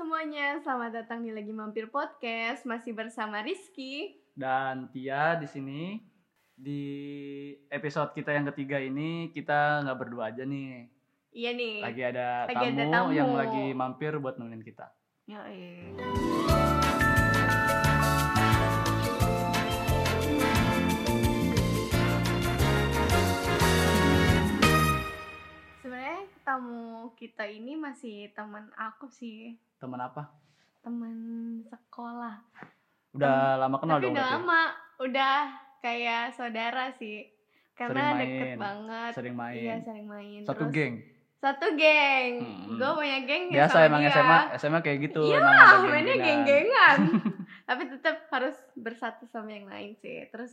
semuanya, selamat datang di Lagi Mampir Podcast. Masih bersama Rizky. dan Tia di sini di episode kita yang ketiga ini kita nggak berdua aja nih Iya nih. lagi ada, Lagi tamu, ada tamu. yang lagi mampir buat nemenin kita Yoi. Sebenarnya tamu kita ini masih teman aku sih, teman apa teman sekolah. udah lama kenal Tapi dong udah berarti? lama, udah kayak saudara sih. Karena Sering deket main, banget. sering main Iya, sering main. satu Terus- geng Satu geng. Hmm. Gue punya geng ya biasa sama emang dia. SMA SMA kayak gitu Iya, emang ada mainnya geng-gengan. Tapi tetap harus bersatu sama yang lain sih. Terus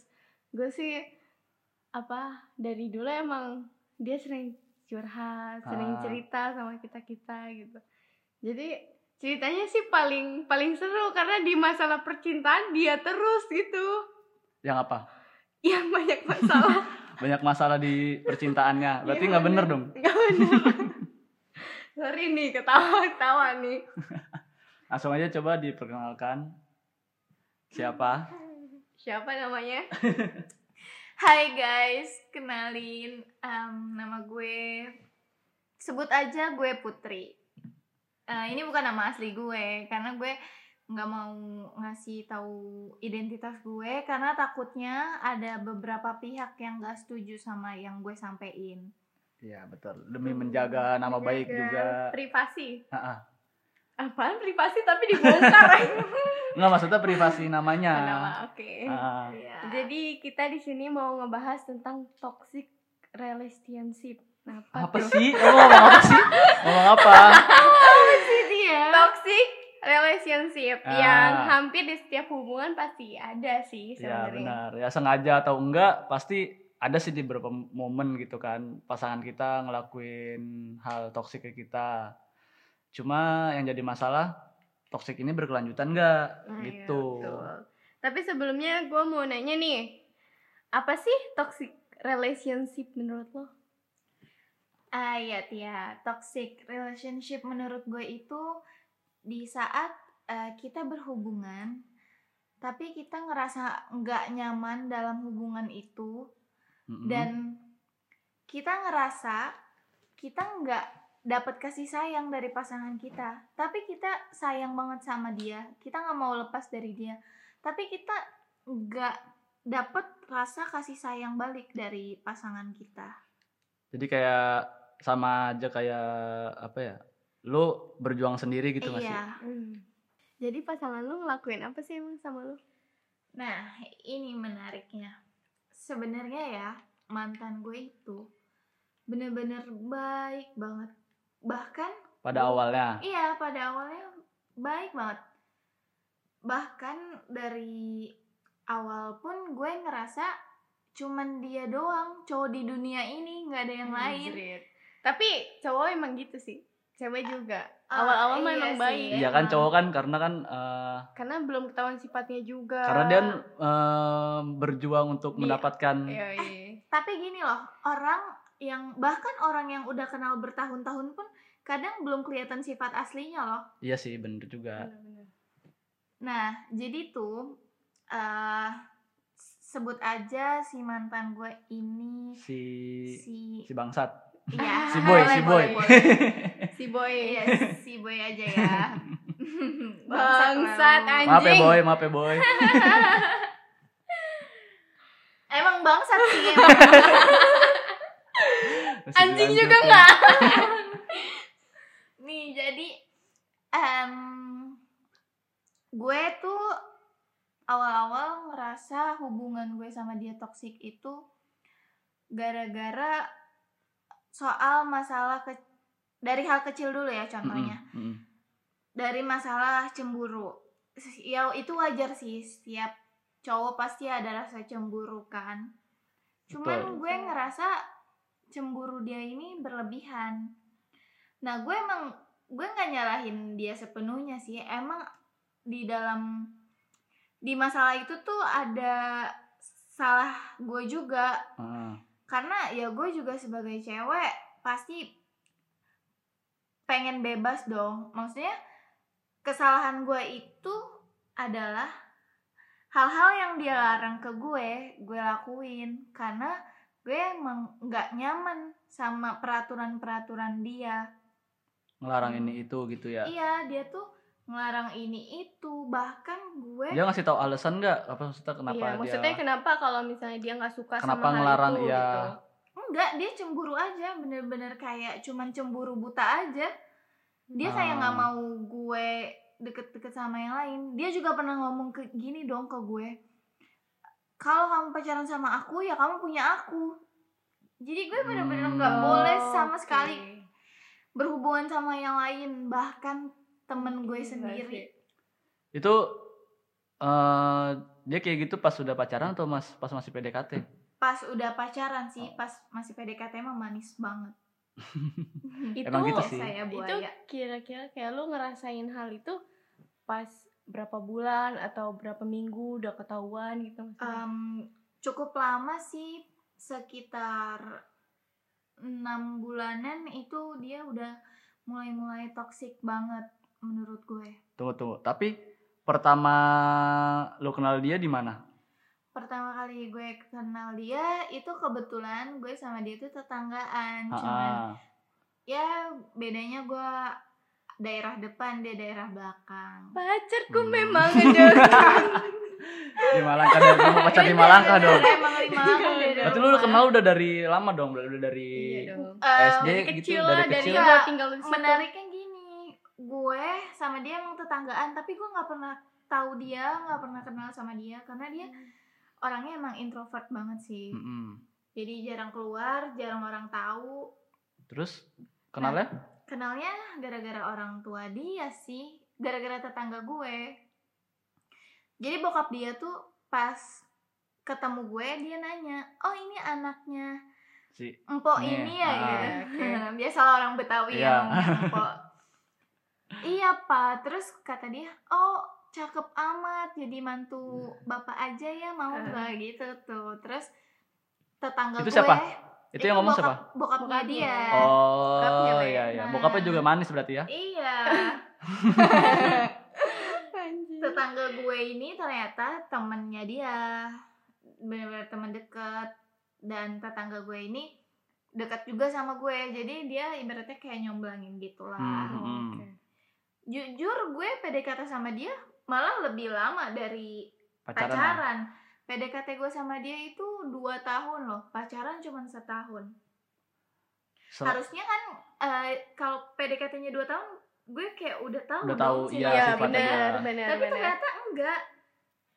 gue sih apa dari dulu emang dia sering curhat, sering Ah. cerita sama kita kita gitu. Jadi ceritanya sih paling paling seru karena di masalah percintaan dia terus gitu. yang apa Yang banyak masalah. banyak masalah di percintaannya berarti Iya, nggak bener dong Gak bener. Sorry nih ketawa-ketawa nih. langsung aja coba diperkenalkan siapa Siapa namanya? Hai guys, kenalin em, nama gue sebut aja gue Putri. Eh, ini bukan nama asli gue karena gue nggak mau ngasih tahu identitas gue karena takutnya ada beberapa pihak yang nggak setuju sama yang gue sampein. Iya betul demi menjaga nama baik Menjaga juga Privasi. Ah, ah. Apaan privasi tapi dibongkar? nggak maksudnya privasi namanya Nama, oke. Ah, Iya. Jadi kita di sini mau ngebahas tentang toxic relationship. Apa, apa tuh? sih oh ngomong apa sih ngomong apa sih dia. Toxic relationship Ah. yang hampir di setiap hubungan pasti ada sih ya sebenarnya. benar ya sengaja atau enggak pasti ada sih di beberapa momen gitu kan pasangan kita ngelakuin hal toksik ke kita cuma yang jadi masalah toksik ini berkelanjutan enggak Nah, iya, gitu betul. Tapi sebelumnya gue mau nanya nih, apa sih toxic relationship menurut lo? Ah iya Tia, toxic relationship menurut gue itu di saat eh, kita berhubungan tapi kita ngerasa nggak nyaman dalam hubungan itu Mm-mm. dan kita ngerasa kita nggak dapat kasih sayang dari pasangan kita. Tapi kita sayang banget sama dia. Kita nggak mau lepas dari dia. Tapi kita nggak dapat rasa kasih sayang balik dari pasangan kita. Jadi kayak sama aja kayak apa ya lu berjuang sendiri gitu nggak sih iya Jadi pasangan lo ngelakuin apa sih emang sama lo? Nah, ini menariknya. Sebenarnya ya, mantan gue itu bener-bener baik banget. Bahkan, pada awalnya iya pada awalnya baik banget. Bahkan dari awal pun gue ngerasa cuman dia doang cowok di dunia ini nggak ada yang lain. Anjrit. Tapi cowok emang gitu sih. Cewek juga. Ah, Awal-awal iya memang baik. iya kan cowok kan karena kan eh, Karena belum ketahuan sifatnya juga. karena dia eh, berjuang untuk Iya. mendapatkan Iya, iya. Tapi gini loh, orang yang bahkan orang yang udah kenal bertahun-tahun pun kadang belum kelihatan sifat aslinya loh. iya sih bener juga Bener-bener. Nah, jadi tuh eh sebut aja si mantan gue ini si si si bangsat iya, si boy boleh, si boy boleh, boleh. Si boy. Iya, si boy aja ya. Bangsat anjing. maaf ya boy maaf ya boy Emang bangsat sih emang. Anjing juga ya. enggak? Nih, jadi em, gue tuh awal-awal ngerasa hubungan gue sama dia toksik itu gara-gara soal masalah ke dari hal kecil dulu ya contohnya. Mm-mm, mm-mm. Dari masalah cemburu. Ya itu wajar sih, setiap cowok pasti ada rasa cemburu kan. Cuman Betul. gue ngerasa cemburu dia ini berlebihan. Nah, gue emang gue nggak nyalahin dia sepenuhnya sih. Emang di dalam di masalah itu tuh ada salah gue juga Ah, karena ya gue juga sebagai cewek pasti pengen bebas dong. Maksudnya kesalahan gue itu adalah hal-hal yang dia larang ke gue gue lakuin. Karena gue emang nggak nyaman sama peraturan-peraturan dia. Ngelarang ini itu gitu ya? Iya dia tuh ngelarang ini itu bahkan gue dia ngasih tahu alasan nggak apa maksudnya kenapa iya, dia maksudnya kenapa kalau misalnya dia nggak suka Kenapa sama hal ngelarang, itu iya. gitu. enggak dia cemburu aja bener-bener kayak cuman cemburu buta aja dia kayak nggak Ah. mau gue deket-deket sama yang lain dia juga pernah ngomong ke gini dong ke gue kalau kamu pacaran sama aku ya kamu punya aku jadi gue bener-bener nggak Hmm. boleh sama oke. sekali berhubungan sama yang lain bahkan temen gue Gila sendiri itu eh dia kayak gitu pas sudah pacaran atau mas pas masih PDKT pas udah pacaran sih Oh. pas masih PDKT emang manis banget itu Emang gitu sih. saya itu buaya kira-kira kayak lu ngerasain hal itu pas berapa bulan atau berapa minggu udah ketahuan gitu maksudnya? Em, cukup lama sih sekitar enam bulanan itu dia udah mulai-mulai toxic banget menurut gue. tunggu tunggu tapi pertama lu kenal dia di mana Pertama kali gue kenal dia itu kebetulan gue sama dia tuh tetanggaan, Ah, cuman ah. ya bedanya gue daerah depan dia daerah belakang. pacarku Hmm. memang ada di Malangka dong kamu pacar di dong Emang lima tahun dia dari berarti lu kenal udah dari lama dong udah udah dari iya dong SD dari gitu kecil dari lah dari kecil Iya. udah tinggal di situ menariknya gue sama dia emang tetanggaan tapi gue nggak pernah tahu dia nggak pernah kenal sama dia karena dia orangnya emang introvert banget sih Mm-mm. jadi jarang keluar jarang orang tahu terus kenalnya kenalnya gara-gara orang tua dia sih gara-gara tetangga gue jadi bokap dia tuh pas ketemu gue dia nanya oh ini anaknya si empok ini ya ah. gitu. Oke. Biasalah orang Betawi Iya. yang empok. Iya, Pak. Terus kata dia, "Oh, cakep amat jadi mantu bapak aja ya mau nggak gitu tuh." Terus tetangga Itu gue siapa? itu yang ngomong siapa bokap, Bokapnya Bokapnya. dia. oh Bokapnya, iya iya bokapnya juga manis berarti ya Iya. Tetangga gue ini ternyata temennya dia benar-benar teman dekat dan tetangga gue ini dekat juga sama gue jadi dia ibaratnya kayak nyomblangin gitulah Hmm. Jujur gue PDKT sama dia malah lebih lama dari pacaran, ya? pacaran. PDKT gue sama dia itu dua tahun loh. Pacaran cuma setahun. Se- harusnya kan eh, kalau PDKT-nya dua tahun gue kayak udah tahu Udah tahu, sih iya, iya sifatnya benar benar tapi benar. ternyata enggak.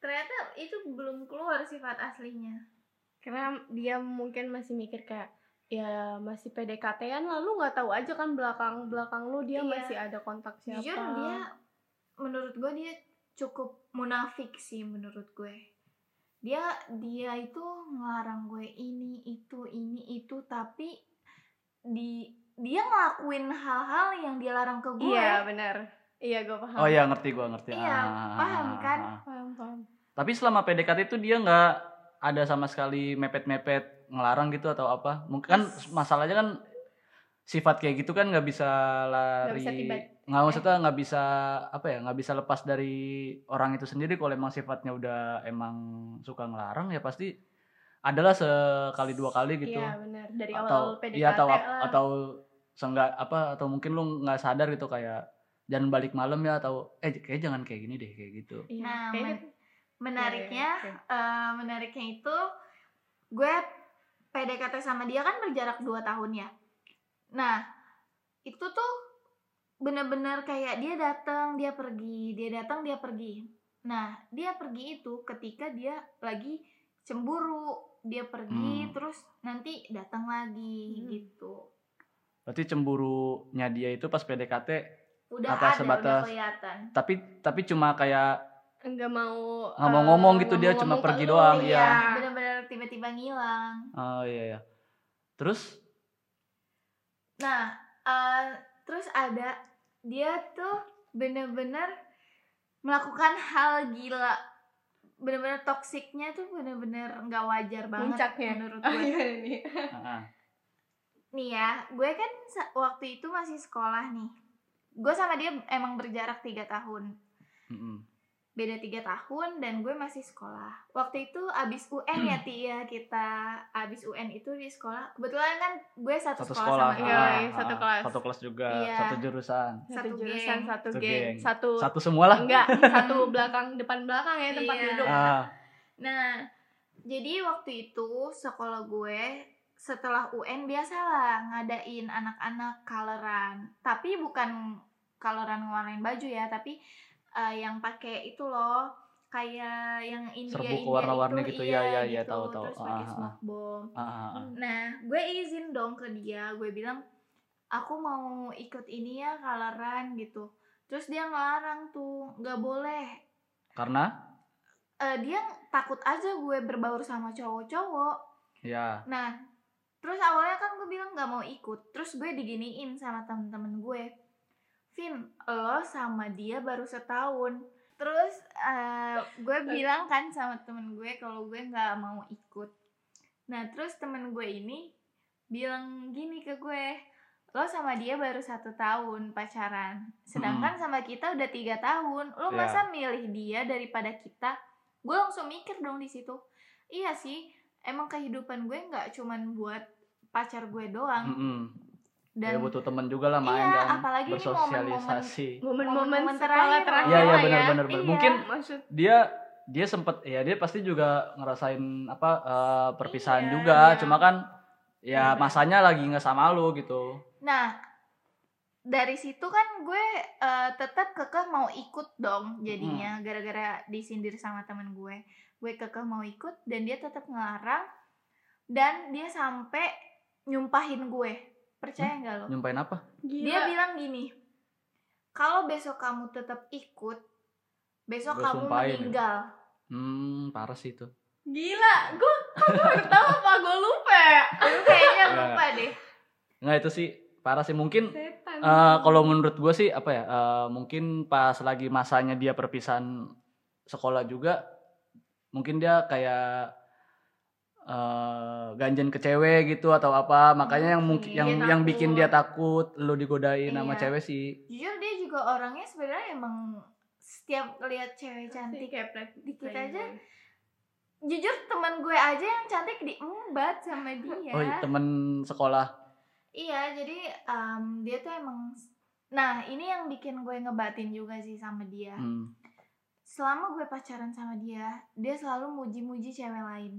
Ternyata itu belum keluar sifat aslinya. Karena dia mungkin masih mikir kayak ya masih PDKT-an lalu nggak tahu aja kan belakang belakang lu dia Iya. masih ada kontak siapa. Jujur dia menurut gue dia cukup munafik sih menurut gue. Dia dia itu ngelarang gue ini itu ini itu tapi di dia ngelakuin hal-hal yang dia larang ke gue. Iya benar. Iya gue paham. Oh iya ngerti gua ngerti. Iya, Ah, paham ah, kan? ah. paham paham. Tapi selama PDKT itu dia nggak ada sama sekali mepet-mepet ngelarang gitu atau apa. Mungkin kan masalahnya kan sifat kayak gitu kan nggak bisa lari. nggak maksudnya nggak bisa apa ya nggak bisa lepas dari orang itu sendiri. Kalau emang sifatnya udah emang suka ngelarang ya pasti adalah sekali dua kali gitu. Iya benar dari atau awal PDKT iya atau lah. atau seenggak apa atau mungkin lu nggak sadar gitu kayak jangan balik malam ya atau eh kayak jangan kayak gini deh kayak gitu. Iya, Nah, kayak men- menariknya Iya, iya, eh, menariknya itu gue PDKT sama dia kan berjarak 2 tahun ya nah itu tuh bener-bener kayak dia datang dia pergi dia datang dia pergi nah dia pergi itu ketika dia lagi cemburu dia pergi Hmm. terus nanti datang lagi Hmm. gitu berarti cemburunya dia itu pas PDKT udah Apa ada udah sebatas- kelihatan tapi tapi cuma kayak nggak mau Nggak mau eh, ngomong gitu, dia cuma ngomong-ngomong pergi lu. doang, iya iya. bener-bener tiba-tiba ngilang oh iya ya terus Nah, eh, terus ada dia tuh bener-bener melakukan hal gila, bener-bener toksiknya tuh bener-bener nggak wajar banget Puncaknya. menurut Ah, gue. iya, ini. ah, ah. Nih ya, gue kan waktu itu masih sekolah nih. gue sama dia emang berjarak tiga tahun Mm-mm. Beda tiga tahun dan gue masih sekolah waktu itu abis UN ya Ti ya kita abis UN itu di sekolah kebetulan kan gue satu, Satu sekolah, sekolah. sama Iya, dia ah, iya, satu ah, kelas. Satu kelas juga, Iya. satu jurusan. satu Satu jurusan geng. satu geng geng. satu Satu semua lah. enggak satu belakang depan belakang ya tempat Iya. duduk Ah, Nah, jadi waktu itu sekolah gue setelah UN biasalah ngadain anak-anak coloran. Tapi bukan coloran ngewarnain baju ya, tapi eh, yang pakai itu loh kayak yang India Serbuk India warna-warni itu, gitu, iya, iya, iya, gitu. tahu, tahu. Terus pakai Ah, ah. smoke bomb. ah, ah, ah. Nah, gue izin dong ke dia. Gue bilang, aku mau ikut ini ya coloran gitu. Terus dia ngelarang tuh, nggak boleh Karena eh, dia takut aja gue berbaur sama cowok-cowok. ya Nah, terus awalnya kan gue bilang gak mau ikut. Terus gue diginiin sama temen-temen gue. Vin, lo sama dia baru setahun. Terus eh, gue bilang kan sama temen gue kalau gue gak mau ikut. Nah, terus temen gue ini bilang gini ke gue. Lo sama dia baru satu tahun pacaran. Sedangkan sama kita udah tiga tahun. Lo Ya. masa milih dia daripada kita? Gue langsung mikir dong di situ. Iya sih, emang kehidupan gue nggak cuman buat pacar gue doang mm-mm. Dan ya butuh teman juga lah main Iya, kan apalagi bersosialisasi. momen-momen Momen-momen sekolah terakhir terakhir Iya iya ya. benar benar. Iya. Mungkin maksud dia dia sempet ya dia pasti juga ngerasain apa eh, perpisahan Iya, juga iya. cuma kan ya Iya. masanya lagi nggak sama lu gitu nah dari situ kan gue eh, tetap kekeh mau ikut dong jadinya gara-gara disindir sama temen gue gue kekeh mau ikut dan dia tetap ngelarang dan dia sampai nyumpahin gue percaya nggak lo? Nyumpain apa? Gila. dia bilang gini kalau besok kamu tetap ikut besok Gue kamu ya. meninggal. Hmm parah sih itu. Gila gue gue baru tahu apa? Gue lupa ya? Kayaknya lupa deh. Nggak itu sih parah sih. Mungkin setan. eh, kalau menurut gue sih apa ya eh, mungkin pas lagi masanya dia perpisahan sekolah juga mungkin dia kayak eh ganjen ke cewek gitu atau apa. Makanya yang mungkin yang Dia yang bikin dia takut. takut lu digodain sama Iya. cewek sih. Jujur dia juga orangnya sebenarnya emang setiap lihat cewek cantik kayak dikit aja jujur teman gue aja yang cantik diembat sama dia. Oh temen sekolah. Iya jadi em, dia tuh emang nah ini yang bikin gue ngebatin juga sih sama dia. Hmm. selama gue pacaran sama dia dia selalu muji-muji cewek lain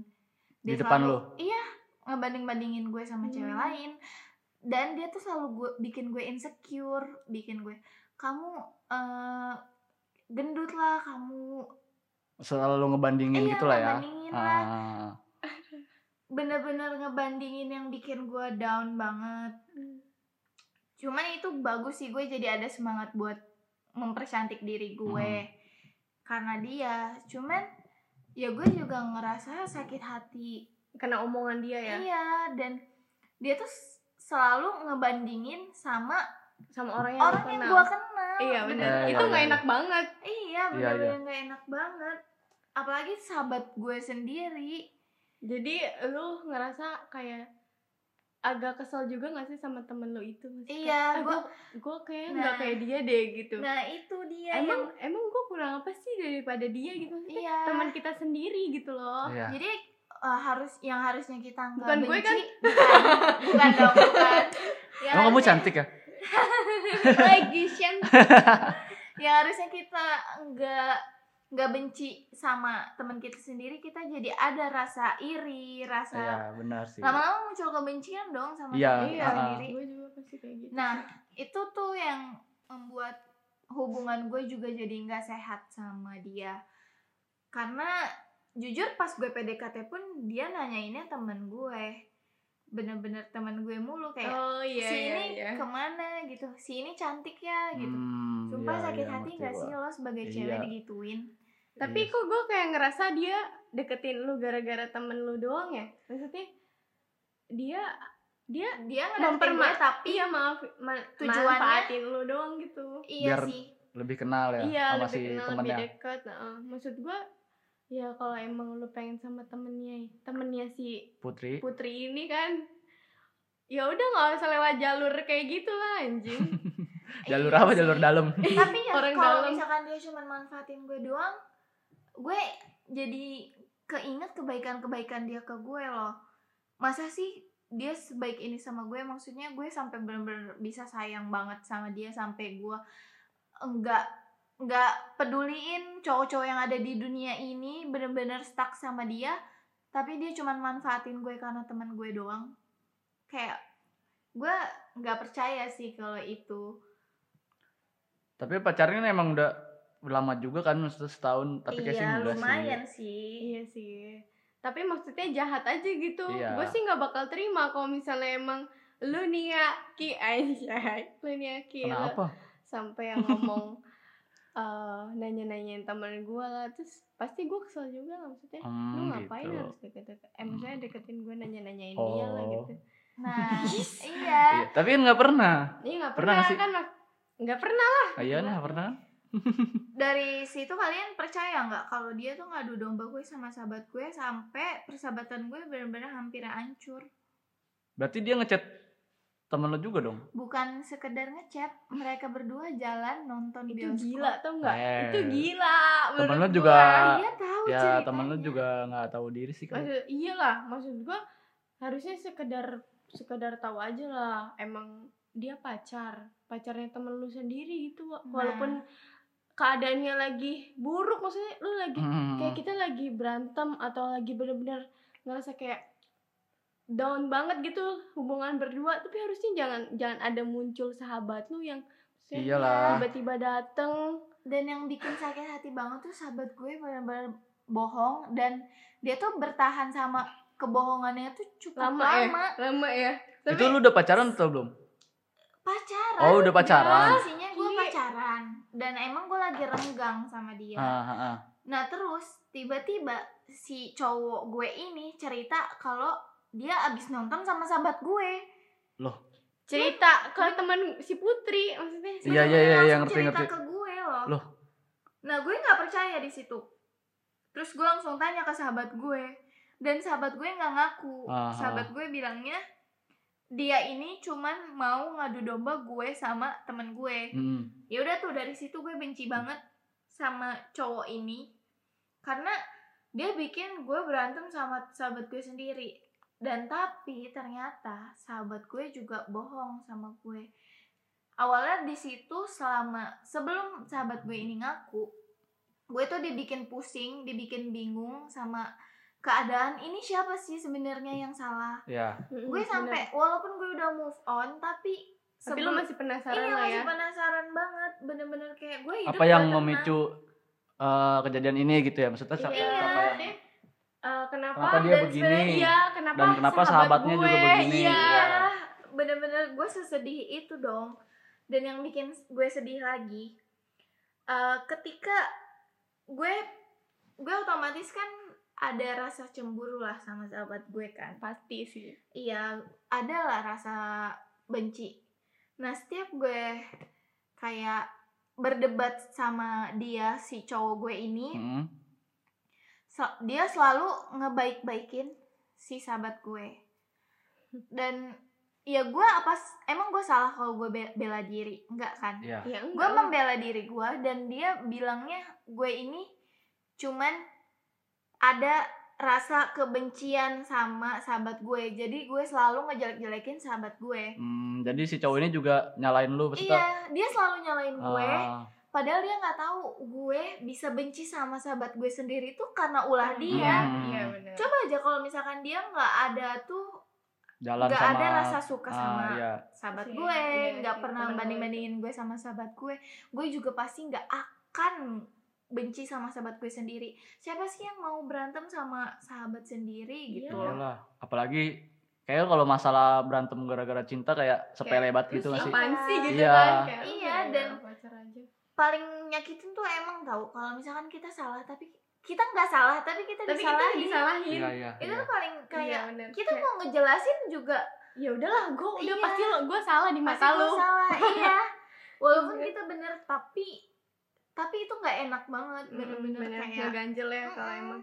Di dia depan selalu, lo? iya ngebanding-bandingin gue sama cewek Hmm. lain dan dia tuh selalu gue bikin gue insecure bikin gue kamu eh, gendut lah kamu selalu ngebandingin iya gitu lah ya ngebandingin lah Ah. bener-bener ngebandingin yang bikin gue down banget cuman itu bagus sih gue jadi ada semangat buat mempercantik diri gue Hmm. karena dia cuman ya gue juga ngerasa sakit hati. Karena omongan dia ya? Iya dan dia tuh selalu ngebandingin sama sama orang yang orang yang kenal. gue kenal. Iya benar Iya, iya, itu nggak iya. enak banget. Iya Iya, bener-bener nggak enak banget. Apalagi sahabat gue sendiri. Jadi lu ngerasa kayak agak kesel juga gak sih sama temen lu itu Maksudnya Iya, gue gue kayak Nah. nggak kayak dia deh gitu nah itu dia emang yang emang gue kurang apa sih daripada dia gitu Maksudnya iya teman kita sendiri gitu loh Iya. Jadi uh, harus yang harusnya kita nggak Bukan gue kan? bukan, bukan dong, bukan. Yang Emang kamu cantik ya? lagi Yang harusnya kita nggak nggak benci sama teman kita sendiri, kita jadi ada rasa iri, Iya rasa benar sih. lama-lama muncul kebencian dong sama Iya, iya ah, ah. sendiri. gue juga pasti kayak gitu Nah, itu tuh yang membuat hubungan gue juga jadi nggak sehat sama dia. Karena jujur pas gue PDKT pun dia nanyainnya temen gue. Bener-bener temen gue mulu kayak oh iya si iya ini iya ke mana gitu, si ini cantik ya gitu. Hmm, Sumpah iya, sakit iya, hati gak sih lo sebagai Iya. cewek digituin? Tapi Iya. kok gue kayak ngerasa dia deketin lu gara-gara temen lu doang ya maksudnya dia dia Dia memperma gue tapi iya maaf ma- Tujuannya- manfaatin lu doang gitu iya Biar- sih. Lebih kenal ya iya sama lebih si kenal lebih temennya. dekat heeh. maksud gue ya kalau emang lu pengen sama temennya temennya si Putri. Putri ini kan ya udah nggak usah lewat jalur kayak gitu lah anjing jalur Iya apa sih. jalur dalam tapi ya Orang kalau dalam. misalkan dia cuma manfaatin gue doang gue jadi keinget kebaikan-kebaikan dia ke gue loh. Masa sih dia sebaik ini sama gue? Maksudnya gue sampai bener-bener bisa sayang banget sama dia sampai gue enggak enggak peduliin cowok-cowok yang ada di dunia ini bener-bener stuck sama dia tapi dia cuma manfaatin gue karena teman gue doang. Kayak gue nggak percaya sih kalau itu. Tapi pacarnya emang udah lama juga kan maksudnya setahun tapi kayaknya iya muda lumayan sih. Sih Iya sih. Tapi maksudnya jahat aja gitu. Iya. Gue sih nggak bakal terima kalau misalnya emang lu nih ya ki. Anjay. Lu nih ya ki kenapa? Sampai yang ngomong eh nanya-nanyain temen gue lah. Terus pasti gue kesel juga lah maksudnya. Lu Hmm, ngapain gitu. harus deket-deket? Eh maksudnya deketin gue nanya-nanyain dia lah Oh. gitu. Nah iya. Iya, tapi kan nggak pernah. Ini nggak Pernah pernah, sih? kan nggak pernah lah. Ah, iya nggak pernah dari situ kalian percaya nggak kalau dia tuh ngadu domba gue sama sahabat gue sampai persahabatan gue benar-benar hampir hancur berarti dia ngechat temen lo juga dong bukan sekedar ngechat mereka berdua jalan nonton itu bioskop gila tau nggak Eh. itu gila Temen gua. juga- dia tahu ya ceritanya. temen lo juga nggak tahu diri sih kan Maksud, iyalah maksud gua harusnya sekedar sekedar tahu aja lah emang dia pacar pacarnya temen lu sendiri gitu Wak. Nah. Keadaannya lagi buruk maksudnya lu lagi Hmm. kayak kita lagi berantem atau lagi bener-bener ngerasa kayak down banget gitu hubungan berdua tapi harusnya jangan jangan ada muncul sahabat lu yang Iyalah. tiba-tiba dateng. Dan yang bikin sakit hati banget tuh sahabat gue benar-benar bohong dan dia tuh bertahan sama kebohongannya tuh cukup lama, lama, ya? lama. Ya? Tapi itu lu udah pacaran atau belum pacaran oh udah pacaran Posisinya gue Iya. pacaran dan emang gue lagi renggang sama dia. Ah, ah, ah. Nah terus tiba-tiba si cowok gue ini cerita kalau dia abis nonton sama sahabat gue. cerita ke teman si Putri maksudnya si Iya, iya, iya, Langsung iya, ngerti, cerita ngerti. ke gue loh. Loh. Nah gue nggak percaya di situ. Terus gue langsung tanya ke sahabat gue dan sahabat gue nggak ngaku. Aha. Sahabat gue bilangnya dia ini cuman mau ngadu domba gue sama temen gue. Hmm. ya udah tuh dari situ gue benci banget sama cowok ini. Karena dia bikin gue berantem sama sahabat gue sendiri. Dan tapi ternyata sahabat gue juga bohong sama gue. Awalnya di situ selama sebelum sahabat gue ini ngaku gue tuh dibikin pusing dibikin bingung sama keadaan ini siapa sih sebenarnya yang salah ya gue bener. sampai walaupun gue udah move on tapi tapi lu sebelum- masih penasaran iya lah masih ya penasaran banget bener-bener kayak gue hidup apa yang memicu eh, kejadian ini gitu ya maksudnya siapa, Iya. yang Eh, kenapa, Kenapa dia dan begini? sebenarnya iya kenapa Dan kenapa sahabat sahabatnya juga gue, begini? iya. iya bener-bener gue sesedih itu dong dan yang bikin gue sedih lagi eh, ketika gue gue otomatis kan ada rasa cemburu lah sama sahabat gue kan. Pasti sih. Iya ada lah rasa benci. Nah setiap gue kayak berdebat sama dia si cowok gue ini Hmm. sel- dia selalu ngebaik-baikin si sahabat gue. Dan ya gue apa emang gue salah kalau gue be- bela diri? Enggak kan? Ya ya gue membela diri gue dan dia bilangnya gue ini cuman ada rasa kebencian sama sahabat gue. Jadi gue selalu ngejelek-jelekin sahabat gue. Hmm, jadi si cowok ini juga nyalain lu maksudnya? Iya dia selalu nyalain gue. Ah, padahal dia nggak tahu gue bisa benci sama sahabat gue sendiri tuh karena ulah dia. Hmm. iya benar coba aja kalau misalkan dia nggak ada tuh jalan nggak sama ada rasa suka ah, sama iya. sahabat Iya, gue iya nggak sih, pernah temen gue banding bandingin gue sama sahabat gue. Gue juga pasti nggak akan benci sama sahabat gue sendiri siapa sih yang mau berantem sama sahabat sendiri gitu Iya. loh Iyalah. apalagi kayak kalau masalah berantem gara-gara cinta kayak sepele banget gitu terus sih apaan sih gitu Iya. kan kayak Iya, dan- paling nyakitin tuh emang tahu kalau misalkan kita salah tapi kita nggak salah tapi kita tapi kita disalahin disalahin iya iya itu iya. tuh paling Iya, kayak bener. kita Kayak, mau ngejelasin juga ya udahlah gue udah Iya. pasti lo gue salah di mata salah iya walaupun Iya. kita bener tapi tapi itu nggak enak banget hmm, bener-bener hmm, kayak ganjel ya kalau emang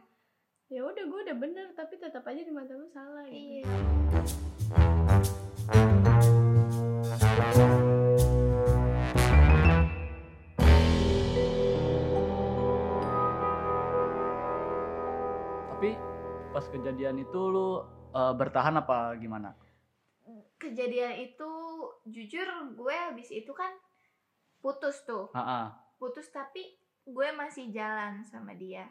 ya udah gue udah bener tapi tetap aja di mata lu salah gitu. iya. tapi pas kejadian itu lu uh, bertahan apa gimana kejadian itu jujur gue habis itu kan putus tuh Ha-ha putus tapi gue masih jalan sama dia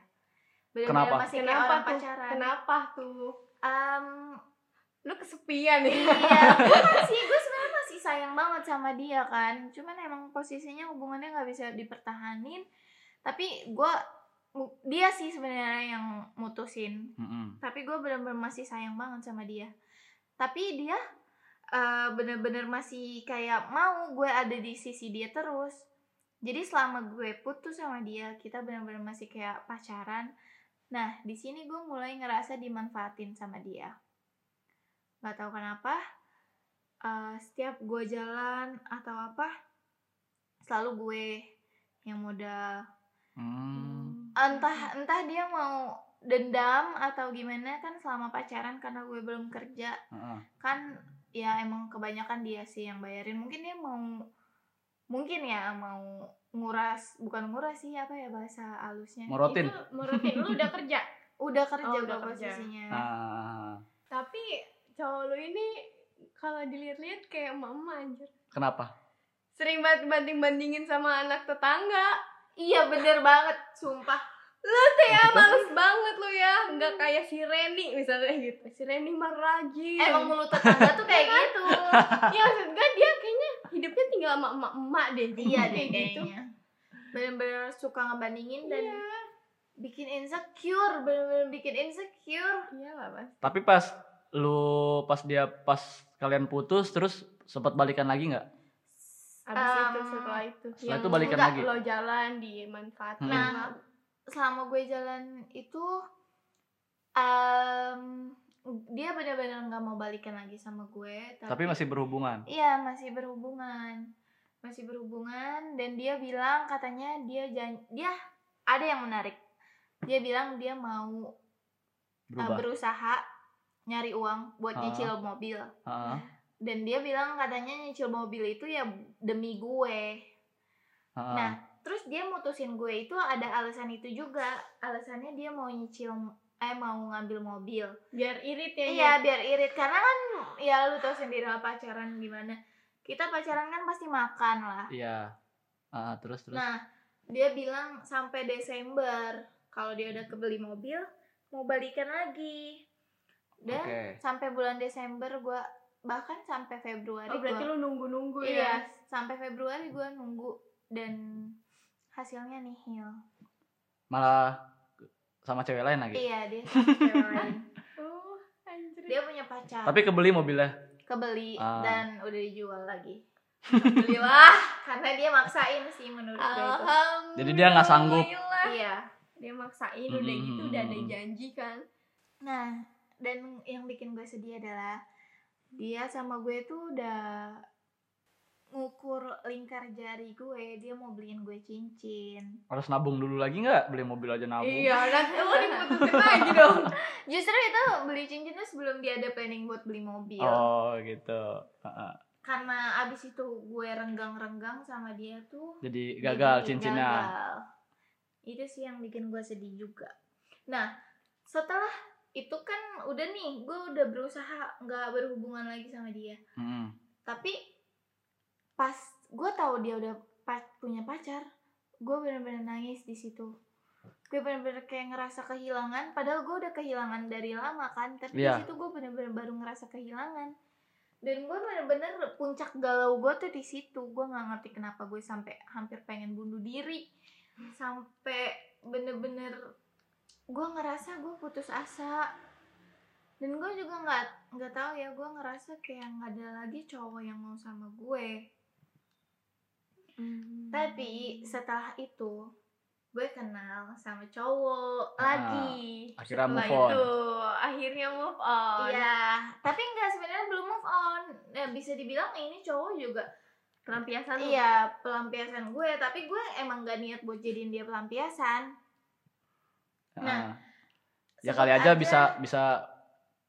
Kenapa? Bener-bener masih kayak Kenapa orang tuh? pacaran Kenapa tuh? Em, Lu kesepian ya? iya gue masih gue sebenarnya masih sayang banget sama dia kan cuman emang posisinya hubungannya nggak bisa dipertahanin tapi gue dia sih sebenarnya yang mutusin Mm-mm. tapi gue bener-bener masih sayang banget sama dia tapi dia eh, bener-bener masih kayak mau gue ada di sisi dia terus jadi selama gue putus sama dia kita bener-bener masih kayak pacaran nah di sini gue mulai ngerasa dimanfaatin sama dia nggak tahu kenapa eh, setiap gue jalan atau apa selalu gue yang modal Hmm. entah entah dia mau dendam atau gimana kan selama pacaran karena gue belum kerja Ah, ah. kan ya emang kebanyakan dia sih yang bayarin mungkin dia mau mungkin ya mau nguras bukan nguras sih apa ya bahasa halusnya Morotin. Itu merutin lu udah kerja. udah kerja Oh, udah kerja. posisinya Ah, Tapi cowok lu ini kalau dilihat-lihat kayak mama anjir. kenapa Sering banget banding-bandingin sama anak tetangga. iya bener banget sumpah Lu tuh ya males banget lu ya. Nggak kayak si Reni misalnya gitu. Si Reni mah rajin. emang mulut tetangga tuh kayak gitu ya maksud gue dia hidupnya tinggal sama emak-emak deh. iya deh Kayak gitu. kayaknya bener-bener suka ngebandingin dan Iya. bikin insecure bener-bener bikin insecure Iya lah mas. tapi pas lu pas dia pas kalian putus terus sempat balikan lagi nggak Abis Um, itu setelah itu. setelah Yang itu balikan enggak, lagi? Lo jalan dimanfaatin. Hmm. Nah, selama gue jalan itu em, dia benar-benar nggak mau balikan lagi sama gue tapi masih berhubungan? Iya masih berhubungan. Masih berhubungan dan dia bilang katanya dia jan dia ada yang menarik. Dia bilang dia mau uh, berusaha nyari uang buat Ah. nyicil mobil. Ah, dan dia bilang katanya nyicil mobil itu ya demi gue. Ah. Nah, terus dia mutusin gue itu ada alasan itu juga. Alasannya dia mau nyicil eh mau ngambil mobil. Biar irit ya. Iya, biar irit karena kan ya lu tau sendiri lah pacaran gimana. Kita pacaran kan pasti makan lah. iya ah, terus terus Nah, dia bilang sampai Desember kalau dia udah kebeli mobil mau balikan lagi. Dan Oke. sampai bulan Desember gua bahkan sampai Februari Oh berarti gua- lu nunggu-nunggu Iya, ya. sampai Februari gue nunggu dan hasilnya nihil. malah sama cewek lain lagi Iya, dia sama cewek lain. Oh anjir. Dia punya pacar. tapi kebeli mobilnya kebeli Ah. dan udah dijual lagi. Alhamdulillah. Karena dia maksain sih menurut gue itu. Jadi dia nggak sanggup. Iya. Dia maksain udah Hmm, gitu udah ada janji kan. Nah, dan yang bikin gue sedih adalah dia sama gue tuh udah ngukur lingkar jari gue, dia mau beliin gue cincin. harus nabung dulu lagi nggak beli mobil aja nabung Iya, nanti lo diputusin lagi dong. Justru itu beli cincinnya sebelum dia ada planning buat beli mobil. oh gitu Ah, ah. karena abis itu gue renggang-renggang sama dia tuh jadi gagal jadi cincinnya gagal. itu sih yang bikin gue sedih juga nah setelah itu kan udah nih gue udah berusaha nggak berhubungan lagi sama dia Mm-mm. tapi pas gue tahu dia udah punya pacar gue bener-bener nangis di situ. Gue bener-bener kayak ngerasa kehilangan padahal gue udah kehilangan dari lama kan tapi Iya. di situ gue bener-bener baru ngerasa kehilangan. Dan gue bener-bener puncak galau gue tuh di situ gue nggak ngerti kenapa gue sampai hampir pengen bunuh diri. Sampai bener-bener gue ngerasa gue putus asa. Dan gue juga nggak nggak tahu ya gue ngerasa kayak nggak ada lagi cowok yang mau sama gue tapi setelah itu gue kenal sama cowok Ah, lagi akhirnya Setelah move on itu akhirnya move on. Iya, tapi enggak sebenarnya belum move on. Ya, bisa dibilang ini cowok juga Pelampiasan lu. iya pelampiasan gue, tapi gue emang gak niat buat jadiin dia pelampiasan. Ah. Nah, ya kali aja bisa bisa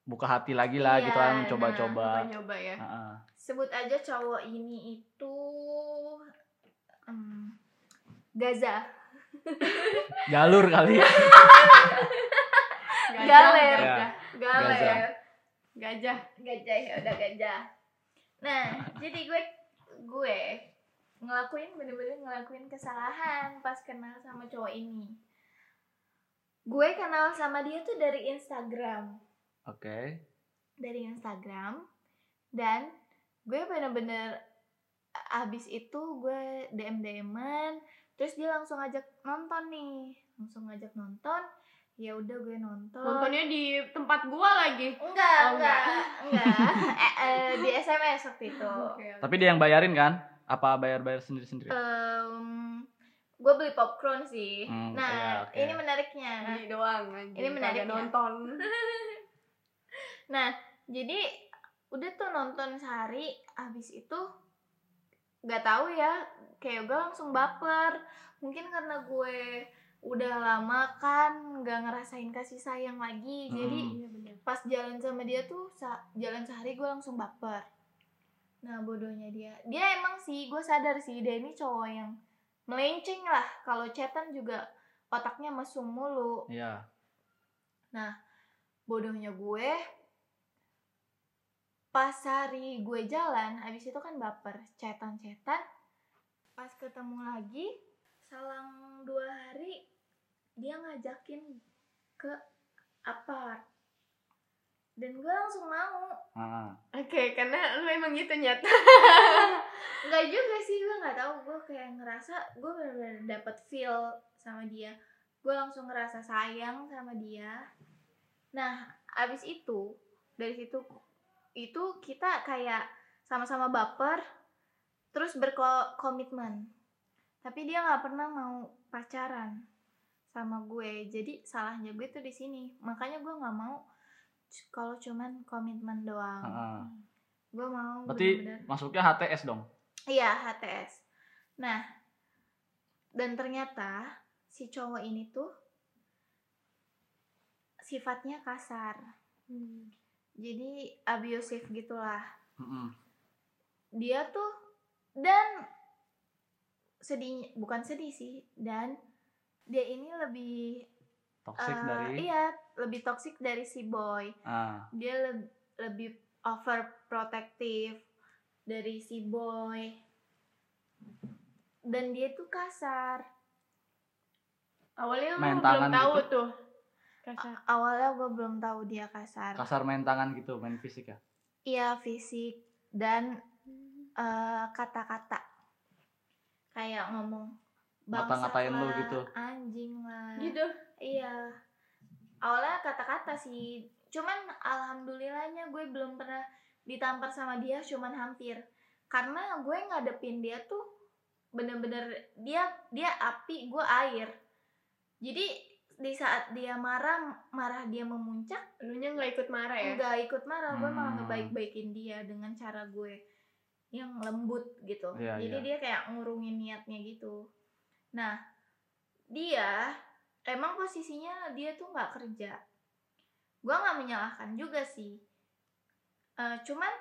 buka hati lagi lah Iya, gitu kan nah, coba-coba Coba-coba ya. Ah, ah. Sebut aja cowok ini itu em, Gaza. jalur kali galer Ya. galer Gajah. gajah ya udah gajah nah jadi gue gue ngelakuin bener-bener ngelakuin kesalahan pas kenal sama cowok ini gue kenal sama dia tuh dari Instagram Oke. dari Instagram dan gue bener-bener abis itu gue DM DMan terus dia langsung ajak nonton nih langsung ngajak nonton ya udah gue nonton Nontonnya di tempat gua lagi. enggak Oh, enggak enggak Eh, eh, di SMS waktu itu Tapi dia yang bayarin kan? Apa bayar-bayar sendiri-sendiri? Em, gue beli popcorn sih Hmm, nah iya, oke. ini menariknya Beli doang anjing. Ini menariknya. Kagak nonton. Nah, jadi udah tuh nonton sehari, habis itu nggak tahu ya, kayak gue langsung baper. Mungkin karena gue udah lama kan nggak ngerasain kasih sayang lagi, jadi Hmm. Iya benar. pas jalan sama dia tuh sa- jalan sehari gue langsung baper. Nah bodohnya dia, dia emang sih gue sadar sih dia ini cowok yang melenceng lah. Kalau chatan juga otaknya mesum mulu Iya. bodohnya gue pas hari gue jalan abis itu kan baper cetan-cetan. Pas ketemu lagi selang dua hari dia ngajakin ke apart. Dan gue langsung mau. Ah. Oke, karena lu emang gitu nyata. nggak juga sih gue nggak tahu. Gue kayak ngerasa gue benar-benar dapet feel sama dia. Gue langsung ngerasa sayang sama dia. Nah abis itu dari situ itu kita kayak sama-sama baper terus berkomitmen tapi dia nggak pernah mau pacaran sama gue jadi salahnya gue tuh di sini makanya gue nggak mau kalau cuman komitmen doang Ah. gue mau Berarti bener-bener masuknya HTS dong. Iya, HTS. Nah, dan ternyata si cowok ini tuh sifatnya kasar. Jadi abusive gitulah. Mm-mm. Dia tuh dan sedih bukan sedih sih dan dia ini lebih Toxic eh, dari. iya lebih toxic dari si boy Ah. dia leb- lebih overprotective dari si boy dan dia tuh kasar Awalnya Main lu belum tahu gitu? tuh. Kasar. A- awalnya gue belum tahu dia kasar Kasar main tangan gitu, main fisik ya. iya fisik dan eh, kata-kata kayak ngomong Ngata-ngatain lu gitu. anjing lah Gitu. Iya. Awalnya kata-kata sih. Cuman alhamdulillahnya gue belum pernah ditampar sama dia cuman hampir. Karena gue ngadepin dia tuh bener-bener dia dia api, gue air. Jadi di saat dia marah, marah dia memuncak, Lu nya nggak ikut marah ya? nggak ikut marah, gue malah Hmm. ngebaik-baikin dia dengan cara gue yang lembut gitu. Iya, Jadi iya. dia kayak ngurungin niatnya gitu. Nah, dia emang posisinya dia tuh nggak kerja. Gue nggak menyalahkan juga sih. Eh, cuman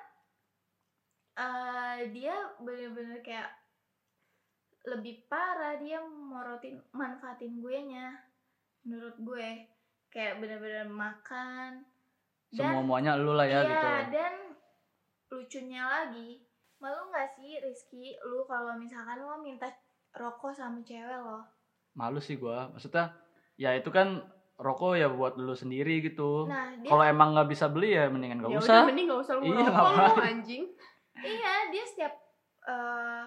eh, dia bener-bener kayak lebih parah dia morotin manfaatin gue nya menurut gue kayak bener-bener makan Semua muanya lu lah ya Iya, gitu. dan lucunya lagi, malu nggak sih Rizky, lu kalau misalkan lo minta rokok sama cewek lo? Malu sih gua. Maksudnya ya itu kan rokok ya buat lu sendiri gitu. Nah, dia Kalau emang nggak bisa beli ya mendingan nggak Ya usah. udah mending nggak usah lu Iya, ngerokok lu anjing. iya dia setiap eh,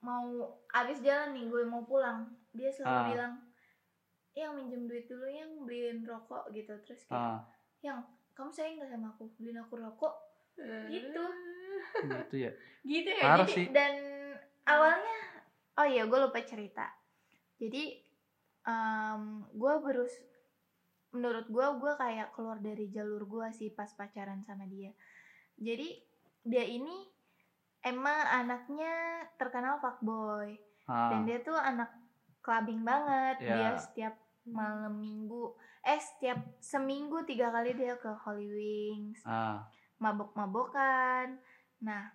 mau abis jalan nih gue mau pulang, dia selalu Ah. bilang, yang minjem duit dulu yang beliin rokok gitu terus kayak, Ah, yang kamu sayang nggak sama aku beliin aku rokok Gitu. gitu ya. Gitu ya. Parah jadi sih. dan awalnya oh iya gue lupa cerita jadi gue berus menurut gue gue kayak keluar dari jalur gue sih pas pacaran sama dia jadi dia ini emang anaknya terkenal fuckboy Ah, dan dia tuh anak clubbing banget Ya. dia setiap malam minggu. Eh setiap seminggu tiga kali dia ke Holy Wings. Ah, mabok-mabokan. Nah,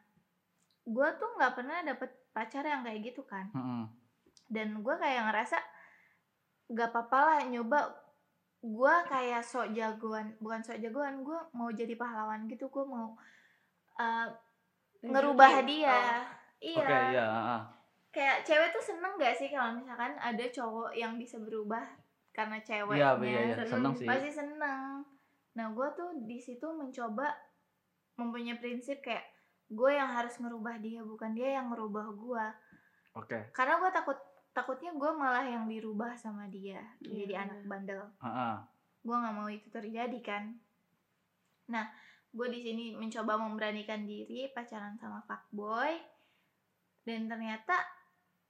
gue tuh nggak pernah dapet pacar yang kayak gitu kan. mm-mm. Dan gue kayak ngerasa gak apa-apa lah nyoba. Gue kayak sok jagoan bukan sok jagoan gue mau jadi pahlawan gitu. Gue mau uh, ngerubah dia. iya. Oke, iya, ah, ah. kayak cewek tuh seneng gak sih kalau misalkan ada cowok yang bisa berubah karena ceweknya Iya, iya, iya, seneng sih. pasti seneng nah gue tuh di situ mencoba mempunyai prinsip kayak gue yang harus ngerubah dia bukan dia yang ngerubah gue Oke. karena gue takut takutnya gue malah yang dirubah sama dia Iya, jadi bener. anak bandel Ah, ah. gue nggak mau itu terjadi kan nah gue di sini mencoba memberanikan diri pacaran sama fuckboy dan ternyata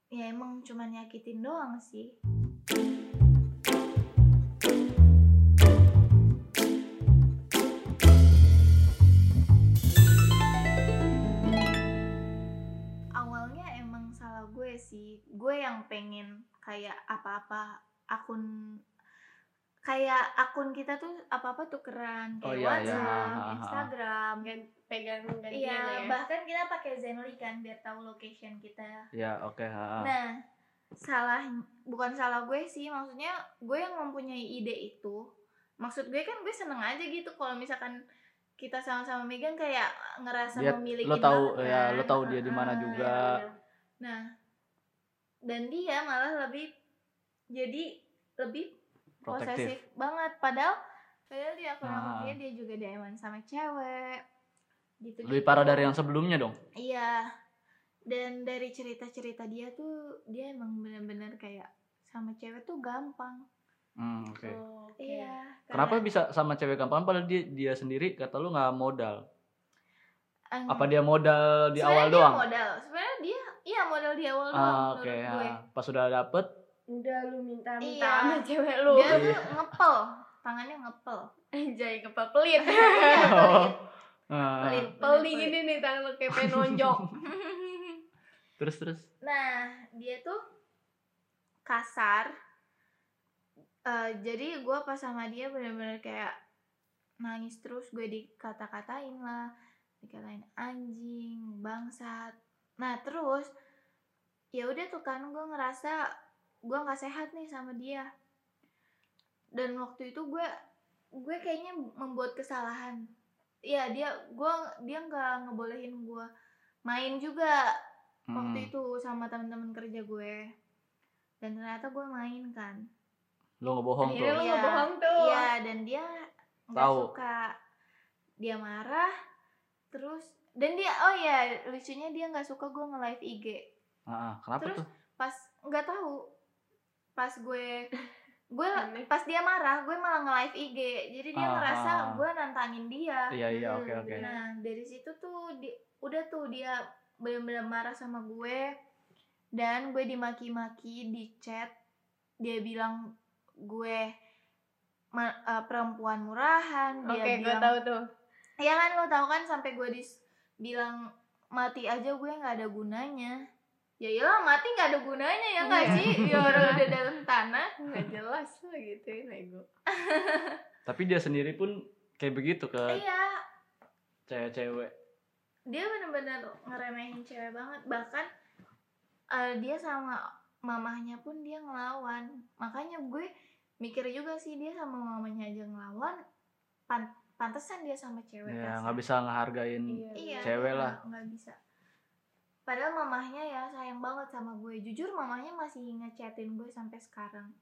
ya emang cuma nyakitin doang sih sih gue yang pengen kayak apa-apa akun kayak akun kita tuh apa-apa tukeran Oh, kayak iya, iya. WhatsApp, Ha, ha, ha. Instagram. Gan- pegang gantian Iya, ya. bahkan kita pakai Zenly kan biar tahu location kita. Ya, oke, ah. Nah, salah bukan salah gue sih, maksudnya gue yang mempunyai ide itu. Maksud gue kan gue seneng aja gitu kalau misalkan kita sama-sama megang kayak ngerasa Dia- memiliki lo tahu banget ya, kan. lo tahu dia di mana juga. Iya, Nah, dan dia malah lebih jadi lebih Protektif. posesif banget padahal padahal di akun akun Ah. dia dia juga DM sama cewek gitu Lebih parah dari yang sebelumnya dong. iya dan dari cerita cerita dia tuh dia emang bener-bener kayak sama cewek tuh gampang Hmm, oke. Oh, oke. iya Kenapa karena- bisa sama cewek gampang padahal dia dia sendiri kata lu nggak modal? Eng- Apa dia modal di awal dia doang? modal sebenarnya dia iya modal di awal doang Ah, menurut oke. gue ah. Pas sudah dapet, Udah lu minta-minta Iya. sama cewek lu. dia Iya. tuh ngepel tangannya ngepel Anjay kepala pelit. oh. Pelit. Pelit gini nih tangan lu kayak pengen nonjok. terus terus. Nah, dia tuh kasar. Eh, jadi gue pas sama dia bener-bener kayak nangis terus gue dikata-katain lah, dikatain anjing, bangsat. Nah terus ya udah tuh kan gue ngerasa gue nggak sehat nih sama dia. Dan waktu itu gue gue kayaknya membuat kesalahan. Iya dia gue dia nggak ngebolehin gue main juga waktu Hmm. itu sama teman-teman kerja gue dan ternyata gue main kan Lu ngebohong tuh. lu Iya. ngebohong tuh. iya dan dia nggak Tahu. suka dia marah terus dan dia oh ya lucunya dia nggak suka gue nge live IG Ah, ah. kenapa Terus- tuh? pas nggak tahu pas gue gue pas dia marah gue malah nge live IG jadi dia Ah, ngerasa ah. gue nantangin dia Iya iya Hmm, oke oke. benar. Nah dari situ tuh di, udah tuh dia benar-benar marah sama gue dan gue dimaki-maki di chat dia bilang gue ma- eh, perempuan murahan dia Oke, gue bilang tahu tuh. ya kan lo tahu kan sampai gue dis bilang mati aja gue nggak ada gunanya ya iyalah mati nggak ada gunanya ya nggak Iya. sih ya orang udah dalam tanah Nggak jelas lah gituin ego. Tapi dia sendiri pun kayak begitu ke iya cewek-cewek. dia bener-bener ngeremehin cewek banget bahkan eh, dia sama mamahnya pun dia ngelawan makanya gue mikir juga sih dia sama mamanya aja ngelawan pan pantesan dia sama cewek Ya nggak bisa ngehargain. iya cewek dia lah. nggak- bisa padahal mamahnya ya sayang banget sama gue jujur mamahnya masih ngechatin gue sampai sekarang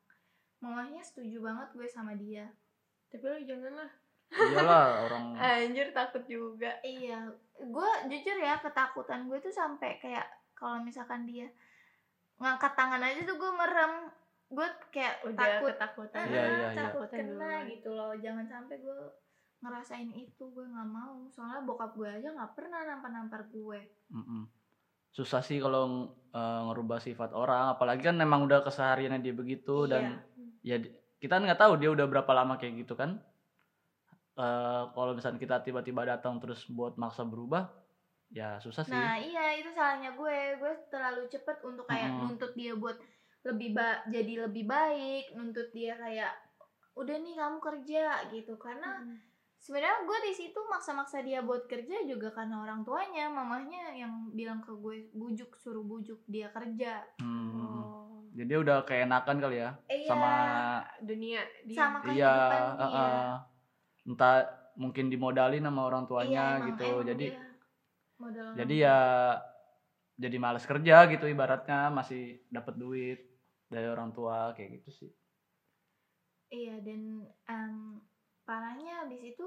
mamahnya setuju banget gue sama dia Tapi lu jangan lah. Iyalah orang Anjir takut juga. Iya, gue jujur ya ketakutan gue tuh sampai kayak kalau misalkan dia ngangkat tangan aja tuh gue merem, gue kayak Udah takut, ketakutan. "Ah, Iya, iya, iya. takut Takutan kena gitu loh. Jangan sampai gue ngerasain itu, gue nggak mau. Soalnya bokap gue aja nggak pernah nampar-nampar gue. Mm-mm. susah sih kalau eh, ngerubah sifat orang. Apalagi kan memang udah kesehariannya dia begitu dan ya kita nggak tahu dia udah berapa lama kayak gitu kan. Eh, kalau misalnya kita tiba-tiba datang terus buat maksa berubah, ya susah sih. Nah iya itu salahnya gue, gue terlalu cepet untuk kayak Mm-mm. nuntut dia buat lebih ba jadi lebih baik, nuntut dia kayak udah nih kamu kerja gitu karena sebenarnya gue di situ maksa-maksa dia buat kerja juga karena orang tuanya mamahnya yang bilang ke gue bujuk suruh bujuk dia kerja Hmm. Oh. jadi dia udah keenakan kali ya Iya, sama dunia dia. sama iya kehidupan dia. heeh. entah mungkin dimodalin sama orang tuanya Iya, emang- gitu emang jadi orang jadi ya jadi males kerja gitu ibaratnya masih dapat duit dari orang tua kayak gitu sih Iya dan em, parahnya abis itu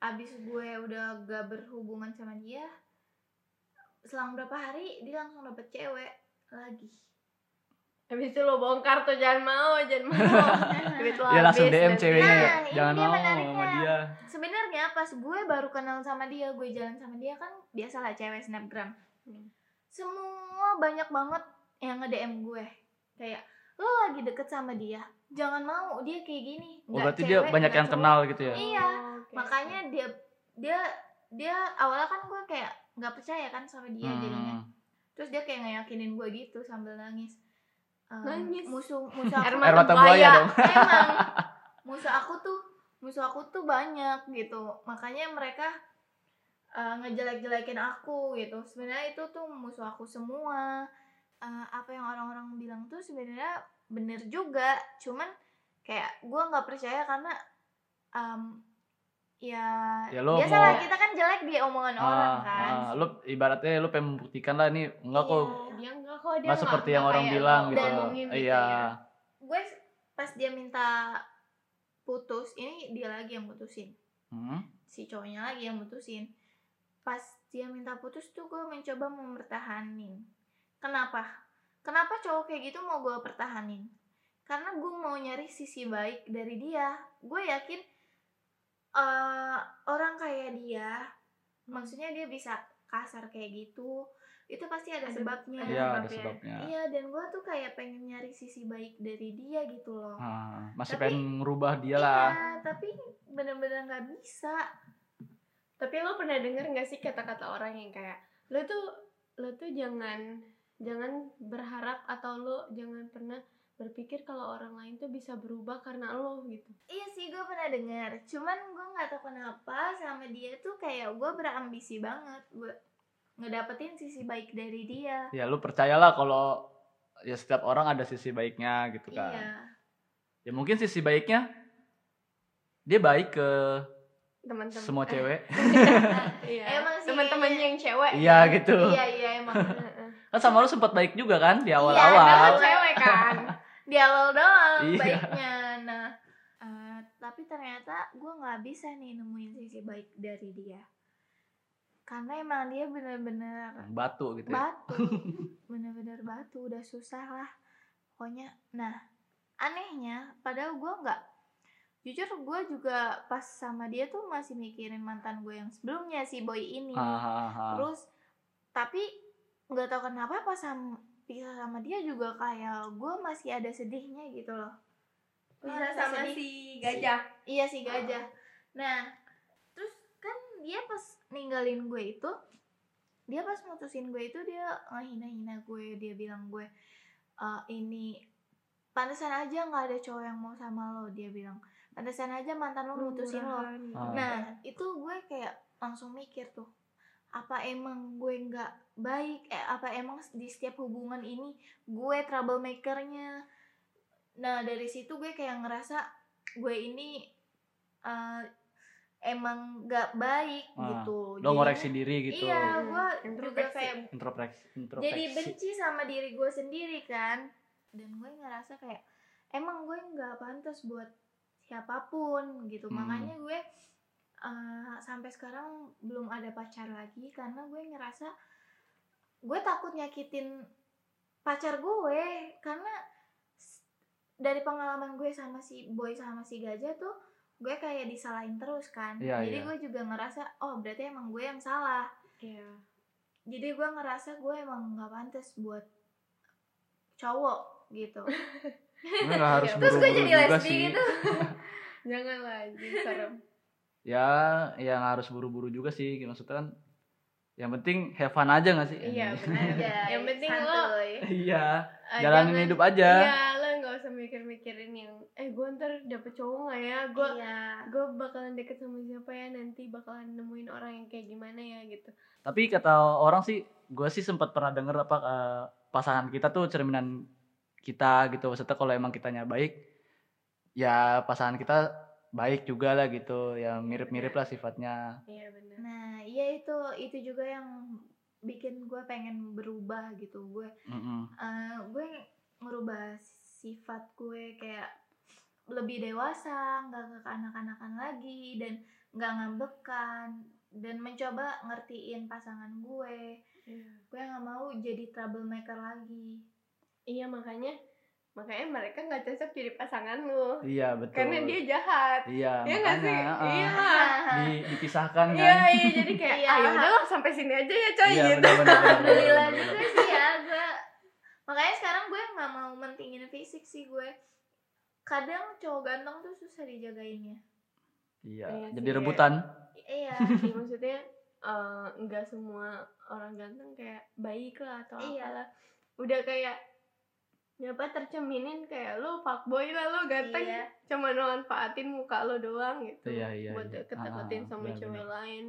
abis gue udah gak berhubungan sama dia selang berapa hari dia langsung dapet cewek lagi. Habis itu lo bongkar tuh jangan mau, jangan mau. Duit lo ya langsung DM ceweknya ya Nah, jangan mau sama dia. Sebenarnya pas gue baru kenal sama dia gue jalan sama dia kan biasalah cewek snapgram. Hmm. semua banyak banget yang nge DM gue. Kayak lo lagi deket sama dia jangan mau dia kayak gini oh Nggak berarti dia banyak yang cowok. kenal gitu ya Iya, Oh, oke. makanya dia dia dia awalnya kan gue kayak nggak percaya kan sama dia jadinya Hmm. terus dia kayak ngeyakinin gue gitu sambil nangis Em, Nangis? musuh musuh aku air mata buaya. buaya dong emang musuh aku tuh musuh aku tuh banyak gitu makanya mereka uh, ngejelek-jelekin aku gitu sebenarnya itu tuh musuh aku semua Uh, apa yang orang-orang bilang tuh sebenarnya bener juga. Cuman kayak gue nggak percaya karena um, ya, Ya, lo biasalah mau- kita kan jelek di omongan orang Ah, kan. ah, lu ibaratnya lu pengen membuktikan lah ini enggak kok. Iya. dia enggak kok dia nggak seperti yang orang kayak bilang lo gitu. gitu iya. ya. gue pas dia minta putus ini dia lagi yang putusin. Hmm? si cowoknya lagi yang mutusin pas dia minta putus tuh gue mencoba mempertahanin. Kenapa kenapa cowok kayak gitu mau gue pertahanin? Karena gue mau nyari sisi baik dari dia. Gue yakin eh, orang kayak dia maksudnya dia bisa kasar kayak gitu itu pasti ada, Ada- sebabnya. iya ada sebabnya. iya dan gue tuh kayak pengen nyari sisi baik dari dia gitu loh. Ah, masih Tapi- pengen ngerubah dia lah. Iya, tapi bener-bener nggak bisa. Tapi lo pernah denger gak sih kata-kata orang yang kayak lo tuh lo tuh jangan jangan berharap atau lo jangan pernah berpikir kalau orang lain tuh bisa berubah karena lo gitu. Iya sih gue pernah dengar, cuman gue nggak tahu kenapa sama dia tuh kayak gue berambisi banget, gue ngedapetin sisi baik dari dia. ya lu percayalah kalau ya setiap orang ada sisi baiknya gitu kan Iya, ya mungkin sisi baiknya dia baik ke Teman-teman. semua cewek Iya. Emang sih, Teman-temannya kayaknya- yang cewek. iya gitu iya iya emang. kan sama lu sempat baik juga kan di Iya, Dia awal-awal kan cewek kan. di awal doang Iya. baiknya. Nah, eh, tapi ternyata gue nggak bisa nih nemuin sisi baik dari dia, karena emang dia bener-bener batu gitu ya batu bener-bener batu udah susah lah pokoknya nah anehnya padahal gue nggak jujur gue juga pas sama dia tuh masih mikirin mantan gue yang sebelumnya si boy ini ah, ah, ah. terus tapi nggak tahu kenapa pas sama pisah sama dia juga kayak gue masih ada sedihnya gitu loh Bisa ngerasa sama sedih. si gajah. Iya si gajah. Nah, terus kan dia pas ninggalin gue itu, dia pas mutusin gue itu dia ngehina-hina gue, dia bilang gue "Eh, ini pantesan aja nggak ada cowok yang mau sama lo, dia bilang pantesan aja mantan lo mutusin lo. Ah. Nah, itu gue kayak langsung mikir tuh, apa emang gue nggak baik? Eh, apa emang di setiap hubungan ini gue troublemakernya? Nah, dari situ gue kayak ngerasa gue ini eh, emang nggak baik Ah, gitu. lo ngoreksi diri gitu Iya, gue juga introspeksi. kayak introspeksi introspeksi jadi benci sama diri gue sendiri kan dan gue ngerasa kayak emang gue nggak pantas buat siapa pun gitu Hmm. makanya gue uh, sampai sekarang belum ada pacar lagi karena gue ngerasa gue takut nyakitin pacar gue karena dari pengalaman gue sama si boy sama si gajah tuh gue kayak disalahin terus kan Iya, jadi iya. gue juga ngerasa oh berarti emang gue yang salah Iya. jadi gue ngerasa gue emang nggak pantas buat cowok gitu harus terus gue jadi lesbi gitu Jangan lah, anjing, serem. Ya yang harus buru-buru juga sih maksudnya kan yang penting have fun aja gak sih? Iya, benar. Anjay, Yang penting lo iya eh, jalanin jangan- hidup aja. Iya, lo nggak usah mikir-mikirin yang eh gue ntar dapet cowok nggak ya? Gue iya. gue bakalan deket sama siapa ya? Nanti bakalan nemuin orang yang kayak gimana ya? Gitu. tapi kata orang sih gue sih sempat pernah denger apa eh, pasangan kita tuh cerminan kita gitu. Maksudnya kalau emang kitanya baik ya pasangan kita baik juga lah gitu ya mirip-mirip lah sifatnya iya benar Nah, iya itu itu juga yang bikin gue pengen berubah gitu. Gue Mm-mm. eh, gue ngerubah sifat gue kayak lebih dewasa, nggak kekanak-kanakan lagi dan nggak ngambekan dan mencoba ngertiin pasangan gue. Iya. Gue nggak mau jadi troublemaker lagi. iya makanya makanya mereka nggak cocok jadi pasangan lu iya betul karena dia jahat iya Iya nggak sih makanya uh, iya di- dipisahkan kan iya iya jadi kayak Iya. ah ya udahlah sampai sini aja ya coy iya gitu Alhamdulillah juga sih ya gue. Makanya sekarang gue nggak mau mentingin fisik sih gue. Kadang cowok ganteng tuh susah dijagainnya. iya Iya jadi sih, rebutan Iya. Iya, maksudnya eh, nggak semua orang ganteng kayak baik lah atau Iya. apalah udah kayak ya apa terceminin kayak lo fuckboy lah lo ganteng Iya. cuma manfaatin muka lo doang gitu Iya, iya, buat iya. deket-deketin Ah, sama benar, cewek benar. lain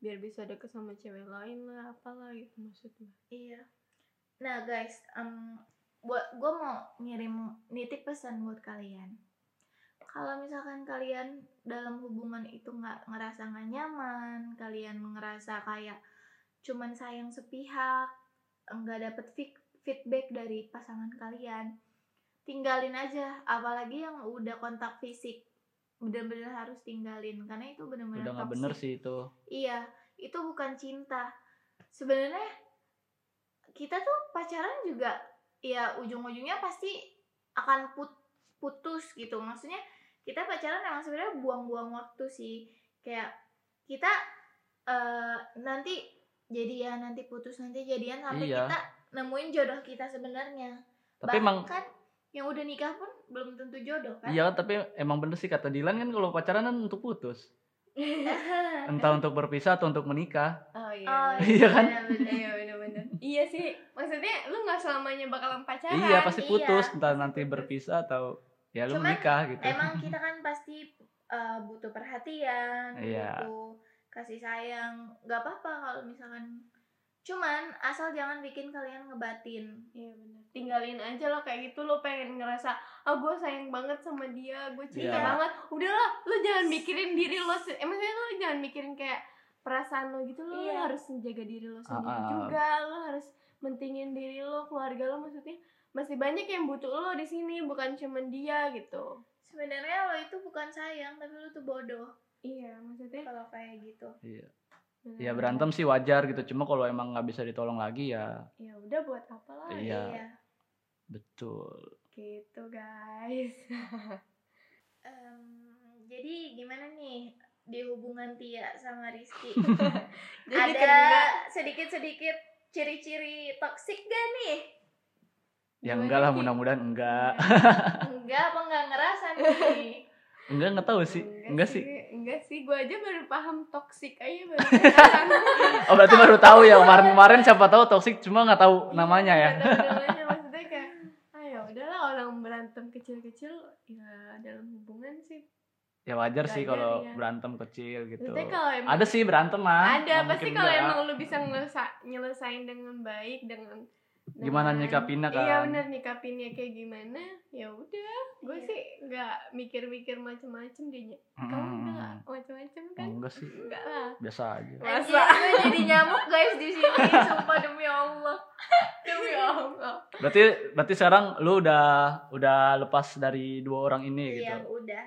biar bisa deket sama cewek lain lah apalah gitu maksudnya Iya. Nah guys, em, buat gue mau ngirim nitip pesan buat kalian. Kalau misalkan kalian dalam hubungan itu nggak ngerasa nggak nyaman, kalian ngerasa kayak cuman sayang sepihak, nggak dapet feed- feedback dari pasangan kalian, tinggalin aja. Apalagi yang udah kontak fisik, bener-bener harus tinggalin karena itu bener-bener udah nggak bener sih itu Iya, itu bukan cinta. Sebenarnya kita tuh pacaran juga ya ujung-ujungnya pasti akan put- putus gitu. Maksudnya kita pacaran emang sebenarnya buang-buang waktu sih. Kayak kita eh, nanti jadian, nanti putus, nanti jadian sampai Iya. kita nemuin jodoh kita sebenarnya. tapi emang Bahkan yang udah nikah pun belum tentu jodoh kan? iya tapi emang bener sih kata Dilan kan kalau pacaran kan untuk putus entah untuk berpisah atau untuk menikah oh iya Oh. Iya kan? iya bener-bener iya sih maksudnya lu nggak selamanya bakalan pacaran iya pasti iya, putus entah pasti nanti berpisah atau ya lu Cuman menikah gitu emang kita kan pasti uh, butuh perhatian, Iya. butuh kasih sayang. Gak apa-apa kalau misalkan cuman asal jangan bikin kalian ngebatin. Iya benar. Tinggalin aja lo kayak gitu lo pengen ngerasa ah gue sayang banget sama dia, gue cinta Iya. banget. Udahlah, lo jangan mikirin diri lo. Eh, maksudnya lo jangan mikirin kayak perasaan lo gitu. Lo Iya. harus menjaga diri lo sendiri ah, ah. juga. Lo harus mentingin diri lo, keluarga lo maksudnya. Masih banyak yang butuh lo di sini, bukan cuman dia gitu. Sebenarnya lo itu bukan sayang, tapi lo tuh bodoh Iya, maksudnya. kalau kayak gitu. iya ya berantem sih wajar gitu cuma kalau emang nggak bisa ditolong lagi ya Ya udah buat apa lah? Iya. betul Gitu guys. Em, jadi gimana nih di hubungan Tia sama Rizky? Jadi Ada kena. sedikit-sedikit ciri-ciri toksik gak nih? ya enggak lah mudah-mudahan enggak Enggak apa enggak ngerasa nih? Enggak nggak tahu sih. Enggak sih. Enggak sih, gue aja baru paham toxic aja baru oh berarti baru tahu ya. Kemarin-kemarin siapa tahu toksik cuma nggak tahu namanya ya. tahu namanya. Maksudnya kayak, ah ya udahlah orang berantem kecil-kecil ya dalam hubungan sih. ya wajar sih kalau iya. berantem kecil gitu. Emang ada sih berantem mah ada pasti kalau enggak. emang lu bisa nyelesain dengan baik dengan Gimana dengan- nyikapinnya, Iya kan? benar nyikapinnya kayak gimana? Ya udah, gue Iya. sih nggak mikir-mikir macem-macem deh. Kamu Mm-mm. enggak macem-macem kan? enggak sih Enggak lah. biasa aja Anjir, Masa? gue jadi nyamuk guys di sini, sumpah demi Allah. Demi Allah. berarti berarti sekarang lu udah udah lepas dari dua orang ini Iya, gitu udah.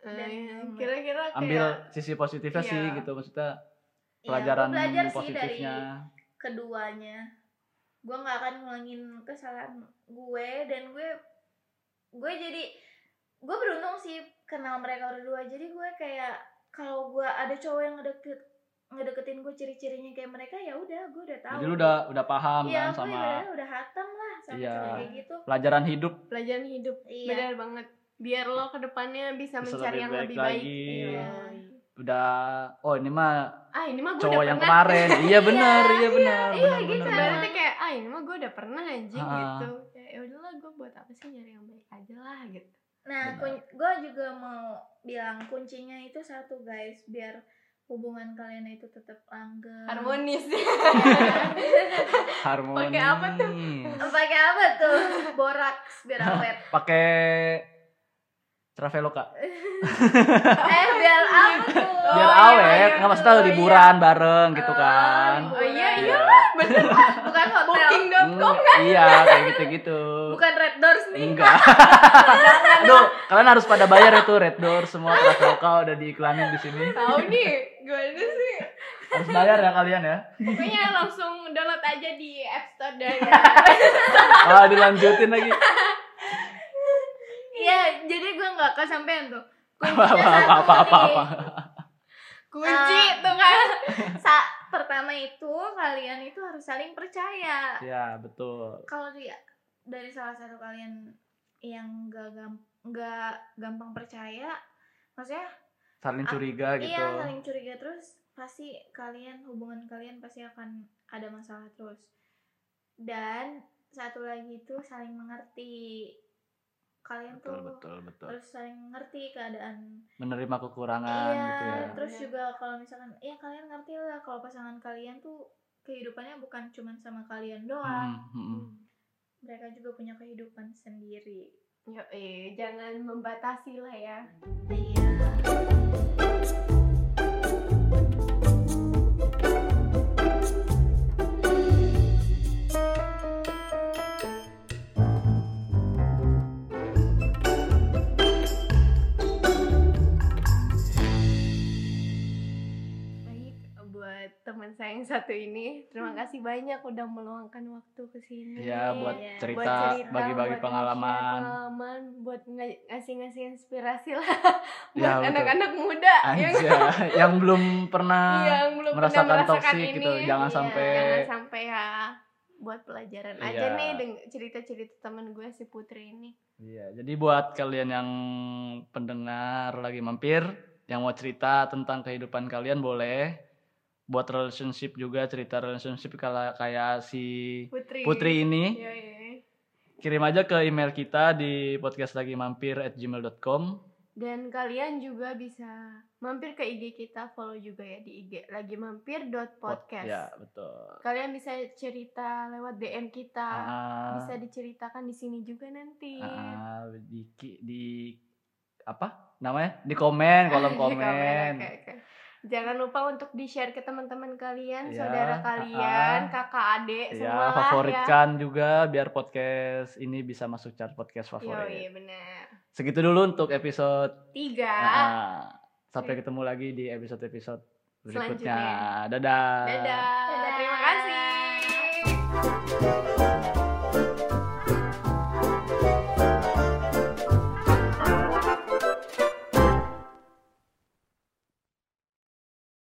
Eh, Dan- kira-kira kayak ambil sisi positifnya Iya. sih gitu maksudnya Iya, pelajaran gue belajar sih dari positifnya keduanya. Gue nggak akan ngulangin kesalahan gue dan gue gue jadi gue beruntung sih kenal mereka berdua. Jadi gue kayak kalau gue ada cowok yang ngedeket ngedeketin gue ciri-cirinya kayak mereka ya udah gue udah tahu. jadi lu udah udah paham Iya, kan sama ibaratnya udah hatam lah sama Iya. kayak gitu. pelajaran hidup pelajaran hidup. Iya. Benar banget. Biar lo ke depannya bisa, Bisa mencari lebih yang baik lebih baik. lagi. Iya. udah oh ini mah Ah ini mah gue cowok udah yang pernah. kemarin iya benar iya benar iya, benar gitu. benar Berarti kayak ah ini mah gue udah pernah anjing Ah. gitu. Ya ya udahlah gue buat apa sih nyari yang baik aja lah gitu. Nah, gue juga mau bilang kuncinya itu satu guys, biar hubungan kalian itu tetap langgeng harmonis Harmoni. Pakai apa tuh? pakai apa tuh boraks biar awet Pakai Traveloka. eh biar apa tuh Oh, Biar iya, awet, iya. nggak maksudnya Oh, liburan bareng gitu Oh, kan. oh iya iya Iya. bener bukan hotel booking.com Hmm, iya, kayak gitu-gitu. bukan red doors nih Enggak. Aduh, kalian harus pada bayar itu Red Door semua Traveloka udah diiklanin di sini. tahu nih gimana sih Harus bayar ya kalian ya. pokoknya langsung download aja di App Store dan Ah, dilanjutin lagi. Iya jadi gue nggak kesampean tuh Apa Kuncinya apa apa apa nih. apa. kunci Ah. tuh kan Sa pertama itu kalian itu harus saling percaya Ya, betul. kalau dia dari salah satu kalian yang gak gam nggak gampang percaya maksudnya Saling curiga gitu. iya saling curiga terus pasti kalian hubungan kalian pasti akan ada masalah terus dan satu lagi itu saling mengerti kalian Betul, tuh betul, betul. harus saling mengerti keadaan Menerima kekurangan iya gitu ya. terus Iya. juga kalau misalkan ya kalian ngerti lah kalau pasangan kalian tuh kehidupannya bukan cuma sama kalian doang Hmm, hmm, hmm. mereka juga punya kehidupan sendiri Yo, eh, jangan membatasi lah ya iya buat teman saya yang satu ini terima kasih banyak udah meluangkan waktu ke sini Iya, buat Iya. cerita, bagi-bagi pengalaman. pengalaman buat ngasih-ngasih inspirasi lah Ya, buat anak-anak muda yang yang belum pernah yang belum merasakan merasakan toksik ini gitu. Jangan Iya, sampai- jangan sampai ya buat pelajaran aja Iya. nih dengan cerita-cerita teman gue si Putri ini Iya, jadi buat kalian yang pendengar lagi mampir, yang mau cerita tentang kehidupan kalian boleh. Buat relationship juga cerita relationship kalau kayak si Putri Putri ini, Iya, iya. kirim aja ke email kita di podcast lagi mampir at gmail.com. dan kalian juga bisa mampir ke IG kita follow juga ya di IG lagi mampir dot podcast Ya, betul. kalian bisa cerita lewat DM kita Ah, bisa diceritakan di sini juga nanti ah, di, di apa namanya? Di komen, kolom Di komen. oke, oke. Jangan lupa untuk di-share ke teman-teman kalian, Ya, saudara kalian, ah. kakak adik, Ya, semua favoritkan juga biar podcast ini bisa masuk chart podcast ya. Yo, favorit. iya benar. Segitu dulu untuk episode. Tiga. Nah, sampai ketemu lagi di episode-episode berikutnya. Selanjutnya. Dadah. Dadah. Dadah. Terima kasih.